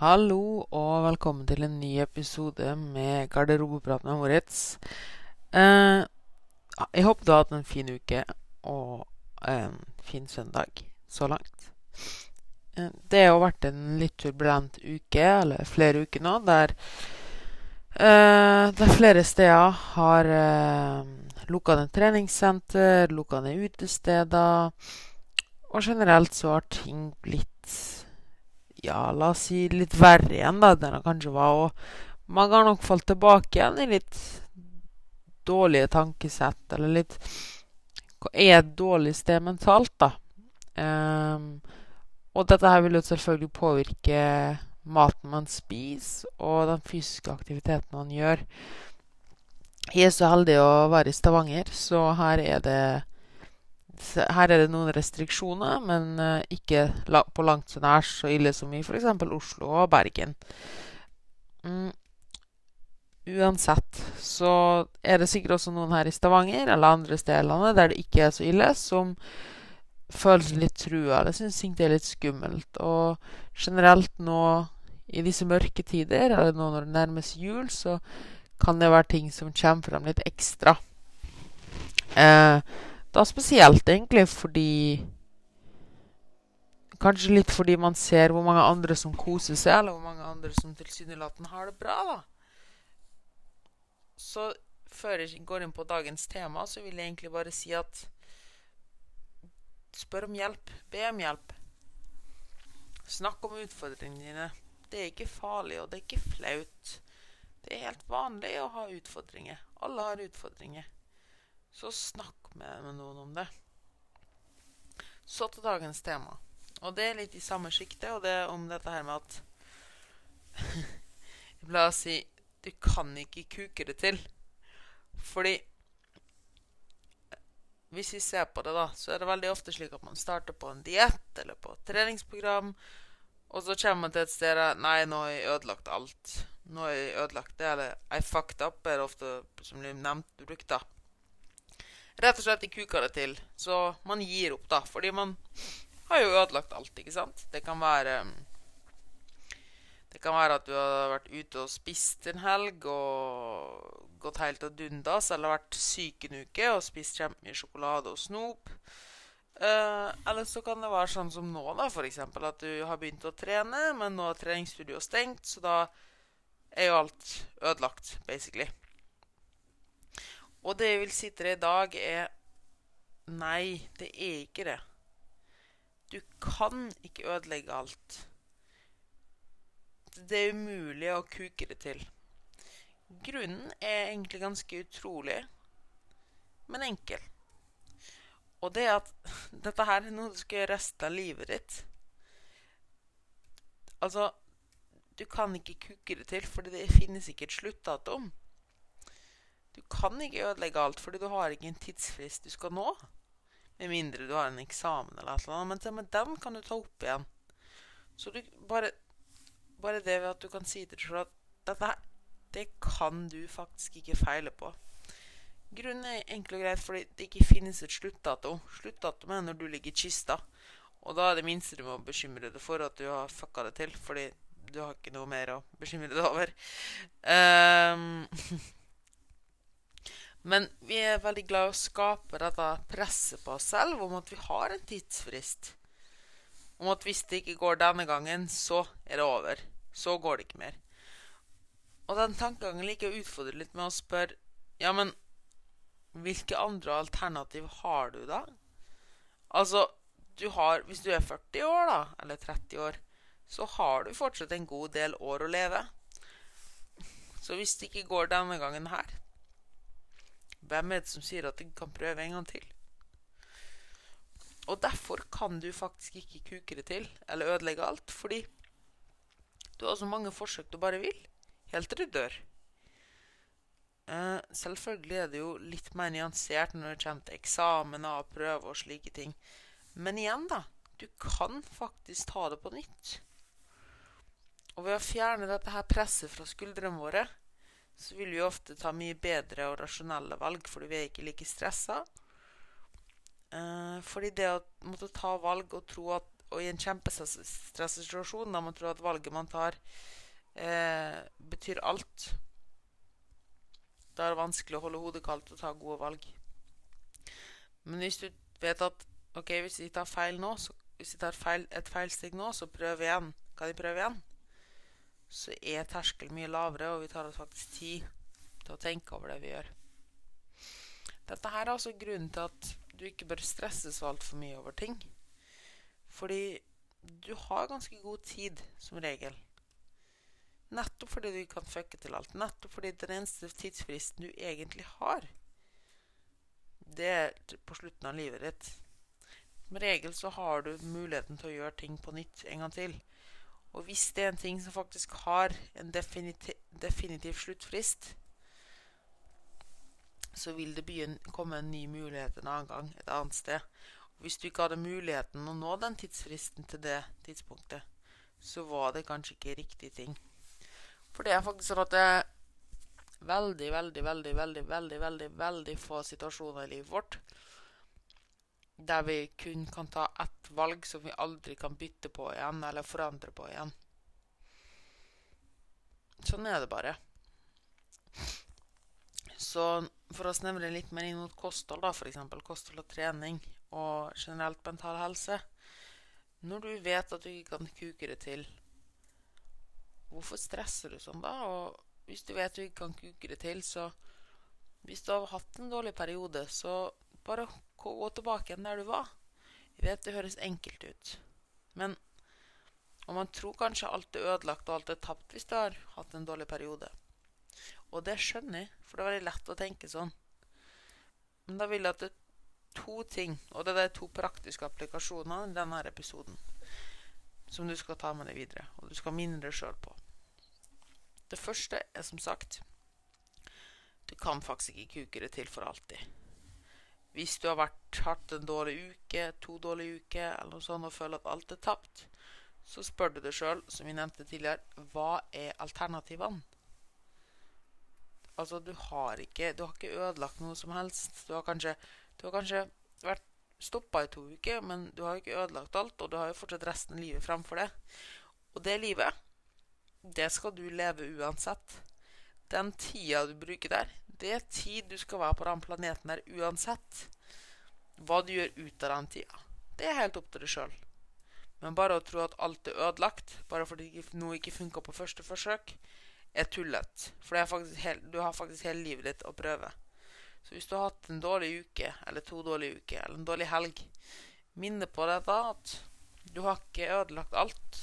Hallo og velkommen til en ny episode med Garderobeprat med Moritz. Eh, jeg håper du har hatt en fin uke og en fin søndag så langt. Eh, det har vært en litt turbulent uke, eller flere uker nå, der, eh, der flere steder har eh, lukka ned treningssenter, lukka ned utesteder. Og generelt så har ting blitt ja, la oss si litt verre igjen da, enn det kanskje var. Og man har nok falt tilbake igjen i litt dårlige tankesett, eller litt Hva er et dårlig sted mentalt, da? Um, og dette her vil jo selvfølgelig påvirke maten man spiser, og den fysiske aktiviteten man gjør. Jeg er så heldig å være i Stavanger, så her er det her er det noen restriksjoner, men uh, ikke på langt så nær så ille som i f.eks. Oslo og Bergen. Mm. Uansett så er det sikkert også noen her i Stavanger eller andre steder der det ikke er så ille, som føler seg litt trua. Det syns ting er litt skummelt. Og generelt nå i disse mørke tider, eller nå når det nærmes jul, så kan det være ting som kommer frem litt ekstra. Eh, da spesielt egentlig fordi Kanskje litt fordi man ser hvor mange andre som koser seg, eller hvor mange andre som tilsynelatende har det bra, da. Så før jeg går inn på dagens tema, så vil jeg egentlig bare si at Spør om hjelp. Be om hjelp. Snakk om utfordringene dine. Det er ikke farlig, og det er ikke flaut. Det er helt vanlig å ha utfordringer. Alle har utfordringer. Så snakk med, med noen om det. Så til dagens tema. Og det er litt i samme sjiktet, og det er om dette her med at La oss si du kan ikke kuke det til. Fordi hvis vi ser på det, da, så er det veldig ofte slik at man starter på en diett eller på et treningsprogram, og så kommer man til et sted der Nei, nå har jeg ødelagt alt. Nå har jeg ødelagt det, eller I fucked up er det ofte som blir nevnt brukt, da rett og slett de kuka det til. Så man gir opp, da. Fordi man har jo ødelagt alt, ikke sant? Det kan være Det kan være at du har vært ute og spist en helg og gått helt og dundas, eller vært syk en uke og spist kjempemye sjokolade og snop. Uh, eller så kan det være sånn som nå, da, f.eks. At du har begynt å trene, men nå er treningsstudioet stengt, så da er jo alt ødelagt, basically. Og det jeg vil si til deg i dag, er Nei, det er ikke det. Du kan ikke ødelegge alt. Det er umulig å kuke det til. Grunnen er egentlig ganske utrolig, men enkel. Og det at dette her er noe du skal gjøre resten av livet ditt. Altså Du kan ikke kuke det til, for det finnes ikke et sluttdatum. Du kan ikke ødelegge alt, fordi du har ikke en tidsfrist du skal nå. Med mindre du har en eksamen eller noe. Men den kan du ta opp igjen. Så du bare, bare det ved at du kan si til deg selv at dette her, det kan du faktisk ikke feile på. Grunnen er enkelt og greit fordi det ikke finnes et sluttdato. Sluttdato er når du ligger i kista. Og da er det minste du må bekymre deg for at du har fucka det til. Fordi du har ikke noe mer å bekymre deg over. Um, Men vi er veldig glad i å skape dette presset på oss selv om at vi har en tidsfrist. Om at hvis det ikke går denne gangen, så er det over. Så går det ikke mer. Og den tankegangen liker å utfordre litt med å spørre Ja, men hvilke andre alternativ har du da? Altså, du har Hvis du er 40 år, da, eller 30 år, så har du fortsatt en god del år å leve. Så hvis det ikke går denne gangen her, hvem er det som sier at du kan prøve en gang til? Og derfor kan du faktisk ikke kuke det til eller ødelegge alt, fordi du har så mange forsøk du bare vil, helt til du dør. Uh, selvfølgelig er det jo litt mer nyansert når det kommer til eksamener og prøver og slike ting. Men igjen, da. Du kan faktisk ta det på nytt. Og ved å fjerne dette her presset fra skuldrene våre, så vil vi ofte ta mye bedre og rasjonelle valg fordi vi er ikke like stressa. Eh, fordi det å måtte ta valg og tro at og i en kjempestresset situasjon der man tror at valget man tar, eh, betyr alt. Da er det vanskelig å holde hodet kaldt og ta gode valg. Men hvis du vet at ok, hvis jeg tar feil nå, så, hvis jeg tar feil, et feilsteg nå, så prøv igjen. Kan jeg prøve igjen? Så er terskelen mye lavere, og vi tar oss faktisk tid til å tenke over det vi gjør. Dette her er altså grunnen til at du ikke bør stresse så altfor mye over ting. Fordi du har ganske god tid, som regel. Nettopp fordi du kan fucke til alt. Nettopp fordi den eneste tidsfristen du egentlig har, det er på slutten av livet ditt. Som regel så har du muligheten til å gjøre ting på nytt en gang til. Og hvis det er en ting som faktisk har en definitiv, definitiv sluttfrist, så vil det begynne, komme en ny mulighet en annen gang et annet sted. Og hvis du ikke hadde muligheten å nå den tidsfristen til det tidspunktet, så var det kanskje ikke riktig ting. For det er faktisk sånn at det er veldig, veldig, veldig, veldig, veldig, veldig, veldig få situasjoner i livet vårt der vi kun kan ta ett valg som vi aldri kan bytte på igjen eller forandre på igjen. Sånn er det bare. Så for å snevre litt mer inn mot kosthold, da, f.eks. kosthold og trening og generelt mental helse Når du vet at du ikke kan kuke det til, hvorfor stresser du sånn da? Og hvis du vet du ikke kan kuke det til, så Hvis du har hatt en dårlig periode, så bare gå tilbake igjen der du var. Jeg vet det høres enkelt ut, men og man tror kanskje alt er ødelagt og alt er tapt hvis du har hatt en dårlig periode. Og det skjønner jeg, for det er veldig lett å tenke sånn. Men da vil jeg at det er to ting, og det er to praktiske applikasjoner i denne episoden, som du skal ta med deg videre, og du skal minne deg sjøl på. Det første er som sagt Du kan faktisk ikke kuke det til for alltid. Hvis du har vært, hatt en dårlig uke, to dårlige uker, eller noe sånt, og føler at alt er tapt, så spør du deg sjøl, som vi nevnte tidligere, hva er alternativene? Altså, du har ikke Du har ikke ødelagt noe som helst. Du har kanskje, du har kanskje vært stoppa i to uker, men du har ikke ødelagt alt, og du har jo fortsatt resten av livet fremfor deg. Og det livet, det skal du leve uansett. Den tida du bruker der, det er tid du skal være på den planeten der uansett. Hva du gjør ut av den tida, det er helt opp til deg sjøl. Men bare å tro at alt er ødelagt bare fordi noe ikke funka på første forsøk, er tullete. For du har faktisk hele livet ditt å prøve. Så hvis du har hatt en dårlig uke, eller to dårlige uker, eller en dårlig helg, minne på da at du har ikke ødelagt alt.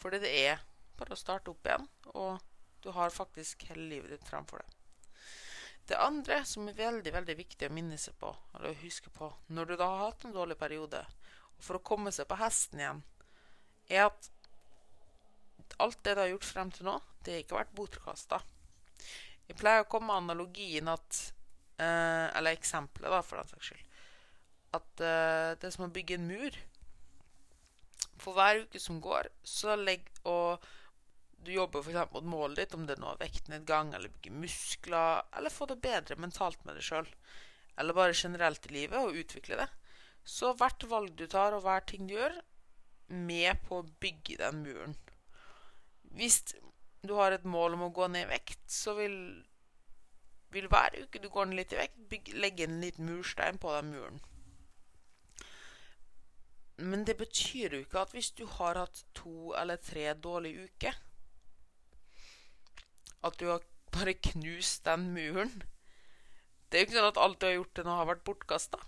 Fordi det er bare å starte opp igjen, og du har faktisk hele livet ditt framfor deg. Det andre som er veldig veldig viktig å minne seg på, eller å huske på, når du da har hatt en dårlig periode, og for å komme seg på hesten igjen, er at alt det du har gjort frem til nå, det har ikke vært bortkasta. Jeg pleier å komme med analogien at eh, Eller eksempelet, da, for den saks skyld. At eh, det er som å bygge en mur. For hver uke som går, så legger og du jobber f.eks. mot målet ditt, om det nå er vektnedgang, eller bygge muskler, eller få det bedre mentalt med deg sjøl, eller bare generelt i livet, og utvikle det, så hvert valg du tar, og hver ting du gjør, med på å bygge den muren. Hvis du har et mål om å gå ned i vekt, så vil, vil hver uke du går ned litt i vekt, bygge, legge en liten murstein på den muren. Men det betyr jo ikke at hvis du har hatt to eller tre dårlige uker At du har bare knust den muren. Det er jo ikke sånn at alt du har gjort til nå, har vært bortkasta.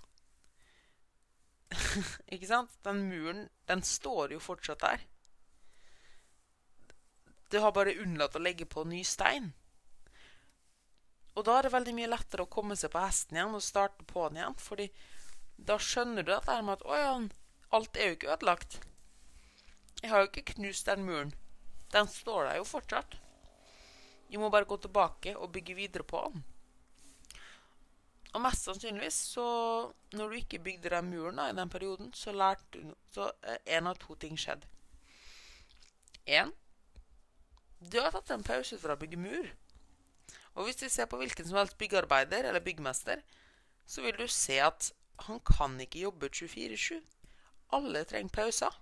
ikke sant? Den muren, den står jo fortsatt der. Du har bare unnlatt å legge på ny stein. Og da er det veldig mye lettere å komme seg på hesten igjen og starte på den igjen. Fordi da skjønner du dette med at å ja, alt er jo ikke ødelagt. Jeg har jo ikke knust den muren. Den står der jo fortsatt. Jeg må bare gå tilbake og bygge videre på den. Og mest sannsynligvis, så når du ikke bygde den muren da, i den perioden, så lærte du Så en av to ting skjedde. Én du har tatt en pause fra å bygge mur. Og hvis du ser på hvilken som helst byggearbeider eller byggmester, så vil du se at han kan ikke jobbe 24-7. alle trenger pauser.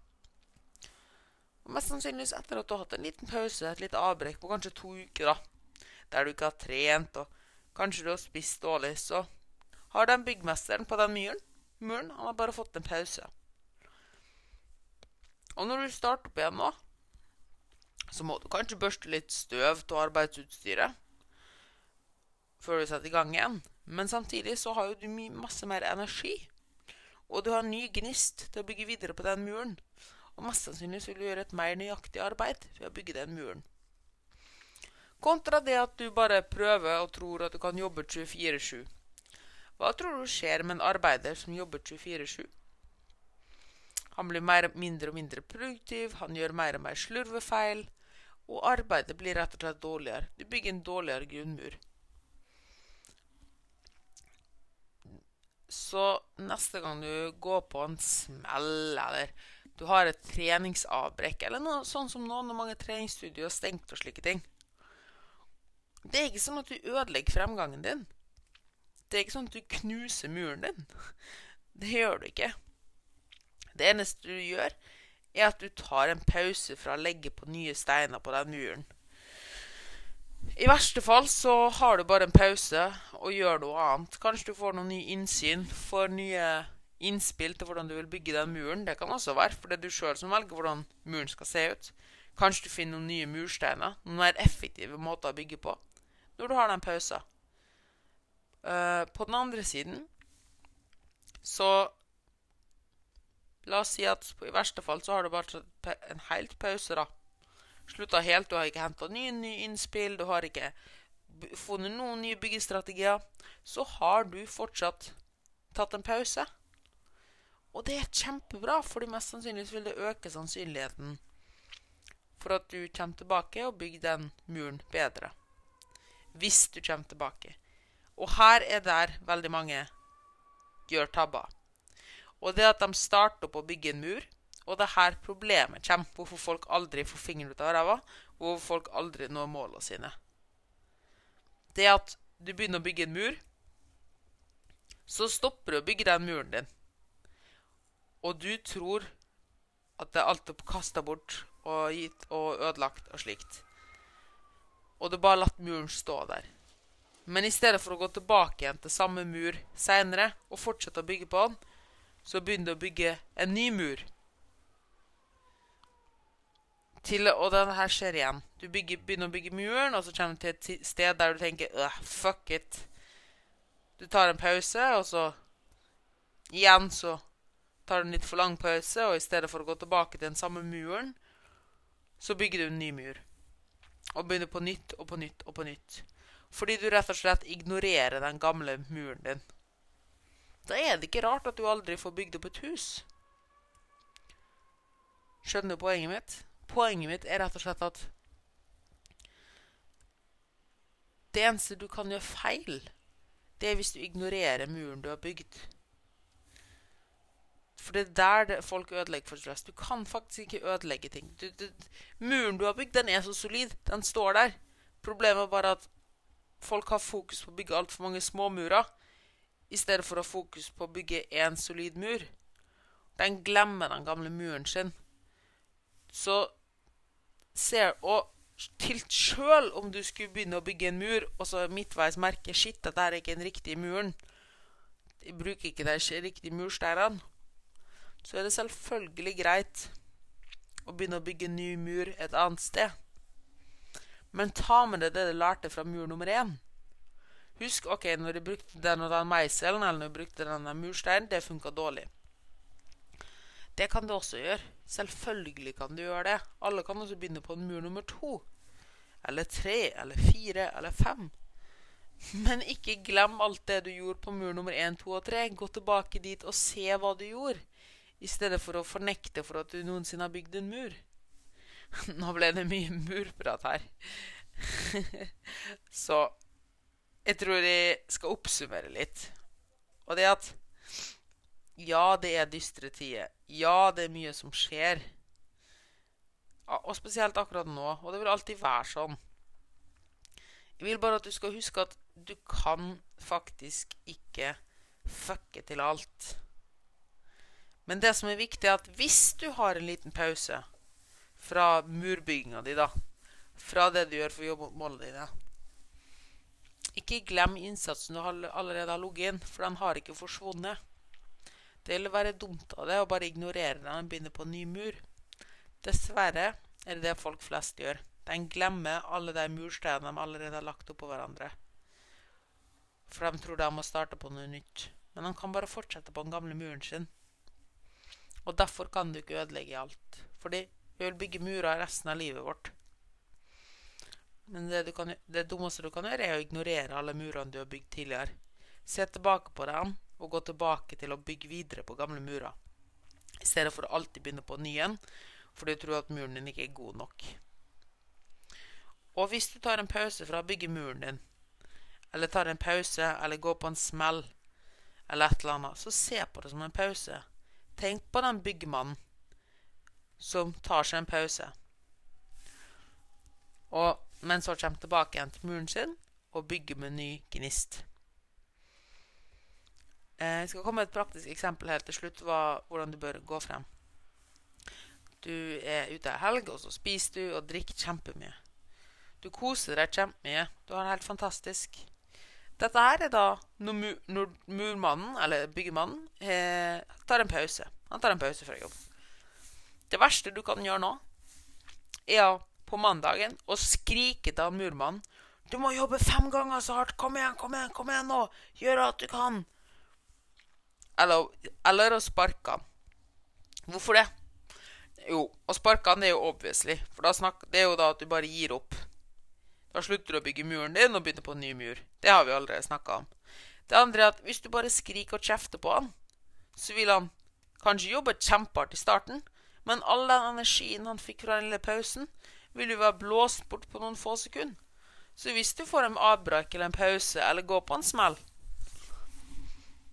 Og mest sannsynligvis etter at du har hatt en liten pause, et lite avbrekk på kanskje to uker, da, der du ikke har trent, og kanskje du har spist dårlig, så har den byggmesteren på den muren, muren han har bare fått en pause. Og når du starter opp igjen nå, så må du kanskje børste litt støv av arbeidsutstyret før du setter i gang igjen. Men samtidig så har jo du masse mer energi. Og du har ny gnist til å bygge videre på den muren. Og mest sannsynlig vil du gjøre et mer nøyaktig arbeid ved å bygge den muren. Kontra det at du bare prøver og tror at du kan jobbe 24-7. Hva tror du skjer med en arbeider som jobber 24-7? Han blir mer, mindre og mindre produktiv, han gjør mer og mer slurvefeil, og arbeidet blir rett og slett dårligere. Du bygger en dårligere grunnmur. Så neste gang du går på en smell, eller du har et treningsavbrekk, eller noe sånn som nå når mange treningsstudier er stengt og slike ting Det er ikke sånn at du ødelegger fremgangen din. Det er ikke sånn at du knuser muren din. Det gjør du ikke. Det eneste du gjør, er at du tar en pause fra å legge på nye steiner på den muren. I verste fall så har du bare en pause og gjør noe annet. Kanskje du får noen ny innsyn, får nye innspill til hvordan du vil bygge den muren. Det kan også være for det er du sjøl som velger hvordan muren skal se ut. Kanskje du finner noen nye mursteiner, noen mer effektive måter å bygge på, når du har den pausen. Uh, på den andre siden så La oss si at i verste fall så har du bare tatt en helt pause, da. Slutta helt, du har ikke henta nye, nye innspill, du har ikke funnet noen nye byggestrategier. Så har du fortsatt tatt en pause. Og det er kjempebra, fordi mest sannsynlig vil det øke sannsynligheten for at du kommer tilbake og bygger den muren bedre. Hvis du kommer tilbake. Og her er der veldig mange gjør tabber. Og det at de starter opp å bygge en mur. Og det er her problemet kommer. Hvorfor folk aldri får fingeren ut av ræva. Hvorfor folk aldri når målene sine. Det at du begynner å bygge en mur, så stopper du å bygge den muren din. Og du tror at det er alt er kasta bort og gitt og ødelagt og slikt. Og du bare latt muren stå der. Men i stedet for å gå tilbake igjen til samme mur seinere og fortsette å bygge på den, så begynner du å bygge en ny mur. Til, og denne her skjer igjen. Du bygger, begynner å bygge muren, og så kommer du til et sted der du tenker fuck it. Du tar en pause, og så igjen så tar en litt for lang pause, og i stedet for å gå tilbake til den samme muren, så bygger du en ny mur. Og begynner på nytt og på nytt og på nytt. Fordi du rett og slett ignorerer den gamle muren din. Da er det ikke rart at du aldri får bygd opp et hus. Skjønner du poenget mitt? Poenget mitt er rett og slett at det eneste du kan gjøre feil, det er hvis du ignorerer muren du har bygd. For det er der folk ødelegger for stress. Du kan faktisk ikke ødelegge ting. Du, du, muren du har bygd, den er så solid. Den står der. Problemet er bare at folk har fokus på å bygge altfor mange småmurer i stedet for å ha fokus på å bygge én solid mur. Den glemmer den gamle muren sin. Så ser Og til sjøl om du skulle begynne å bygge en mur, og så midtveis merke shit, dette er ikke den riktige muren De bruker ikke de riktige mursteinene. Så er det selvfølgelig greit å begynne å bygge en ny mur et annet sted. Men ta med deg det du lærte fra mur nummer én. Husk ok, når du brukte den og den meiselen, eller når du brukte denne mursteinen, det funka dårlig. Det kan du også gjøre. Selvfølgelig kan du gjøre det. Alle kan også begynne på en mur nummer to. Eller tre, eller fire, eller fem. Men ikke glem alt det du gjorde på mur nummer én, to og tre. Gå tilbake dit og se hva du gjorde, i stedet for å fornekte for at du noensinne har bygd en mur. Nå ble det mye murprat her. Så jeg tror jeg skal oppsummere litt. Og det at ja, det er dystre tider. Ja, det er mye som skjer. Og spesielt akkurat nå. Og det vil alltid være sånn. Jeg vil bare at du skal huske at du kan faktisk ikke fucke til alt. Men det som er viktig, er at hvis du har en liten pause fra murbygginga di, da, fra det du gjør for å jobbe mot dine Ikke glem innsatsen du allerede har ligget inn, for den har ikke forsvunnet. Det vil være dumt av det å bare ignorere den og begynne på en ny mur. Dessverre er det det folk flest gjør. De glemmer alle de mursteinene de allerede har lagt oppå hverandre. For de tror de må starte på noe nytt. Men de kan bare fortsette på den gamle muren sin. Og derfor kan du ikke ødelegge alt. Fordi vi vil bygge murer resten av livet vårt. Men det, kan, det, dummeste du kan gjøre, er å ignorere alle murene du har bygd tidligere. Se tilbake på dem og gå tilbake til å bygge videre på gamle murer. I stedet for å alltid begynne på ny en fordi du tror at muren din ikke er god nok. Og hvis du tar en pause fra å bygge muren din, eller tar en pause eller går på en smell, eller et eller annet, så se på det som en pause. Tenk på den byggemannen som tar seg en pause, og, men så kommer tilbake igjen til muren sin og bygger med ny gnist. Eh, jeg skal komme med et praktisk eksempel helt til slutt hva, hvordan du bør gå frem. Du er ute ei helg, og så spiser du og drikker kjempemye. Du koser deg kjempemye. Du har det helt fantastisk. Dette her er da når, når murmannen, eller byggemannen, eh, tar en pause. Han tar en pause fra jobb. Det verste du kan gjøre nå, er på mandagen å skrike til han murmannen Du må jobbe fem ganger så hardt! Kom igjen, kom igjen, kom igjen nå! Gjør alt du kan! Eller, eller å sparke han. Hvorfor det? Jo, å sparke han er jo obviously. For snakker, det er jo da at du bare gir opp. Da slutter du å bygge muren din og begynner på en ny mur. Det har vi allerede snakka om. Det andre er at hvis du bare skriker og kjefter på han, så vil han kanskje jobbe kjempehardt i starten, men all den energien han fikk fra den lille pausen, vil jo være blåst bort på noen få sekunder. Så hvis du får en avbrekk eller en pause, eller går på en smell,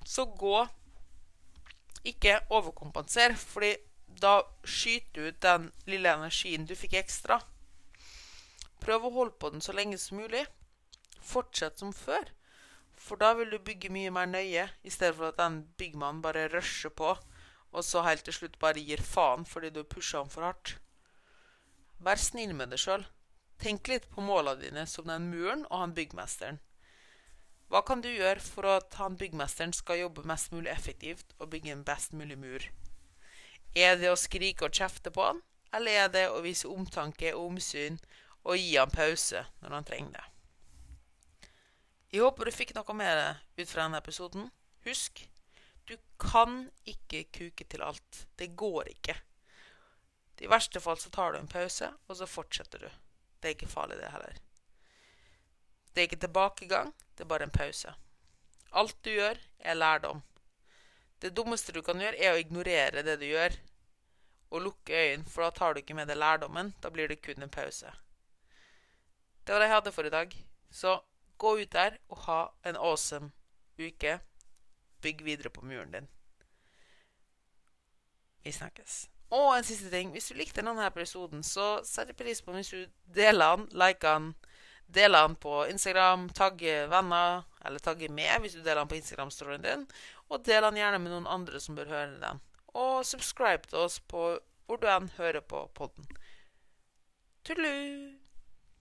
så gå ikke overkompenser, fordi da skyter du ut den lille energien du fikk ekstra. Prøv å holde på den så lenge som mulig. Fortsett som før. For da vil du bygge mye mer nøye, i stedet for at den byggmannen bare rusher på, og så helt til slutt bare gir faen fordi du pusher ham for hardt. Vær snill med deg sjøl. Tenk litt på måla dine som den muren og han byggmesteren. Hva kan du gjøre for at han byggmesteren skal jobbe mest mulig effektivt og bygge en best mulig mur? Er det å skrike og kjefte på han, eller er det å vise omtanke og omsyn og gi han pause når han trenger det. Jeg håper du fikk noe med deg ut fra denne episoden. Husk, du kan ikke kuke til alt. Det går ikke. I verste fall så tar du en pause, og så fortsetter du. Det er ikke farlig, det heller. Det er ikke tilbakegang, det er bare en pause. Alt du gjør, er lærdom. Det dummeste du kan gjøre, er å ignorere det du gjør, og lukke øynene, for da tar du ikke med deg lærdommen. Da blir det kun en pause. Det var det jeg hadde for i dag. Så gå ut der og ha en awesome uke. Bygg videre på muren din. Vi snakkes. Og en siste ting. Hvis du likte denne episoden, så setter jeg pris på hvis du deler den, liker den, deler den på Instagram, tagger venner, eller tagger med hvis du deler den på Instagram-storyen din, og deler den gjerne med noen andre som bør høre den. Og subscribe til oss på hvor du enn hører på podden. Tudelu!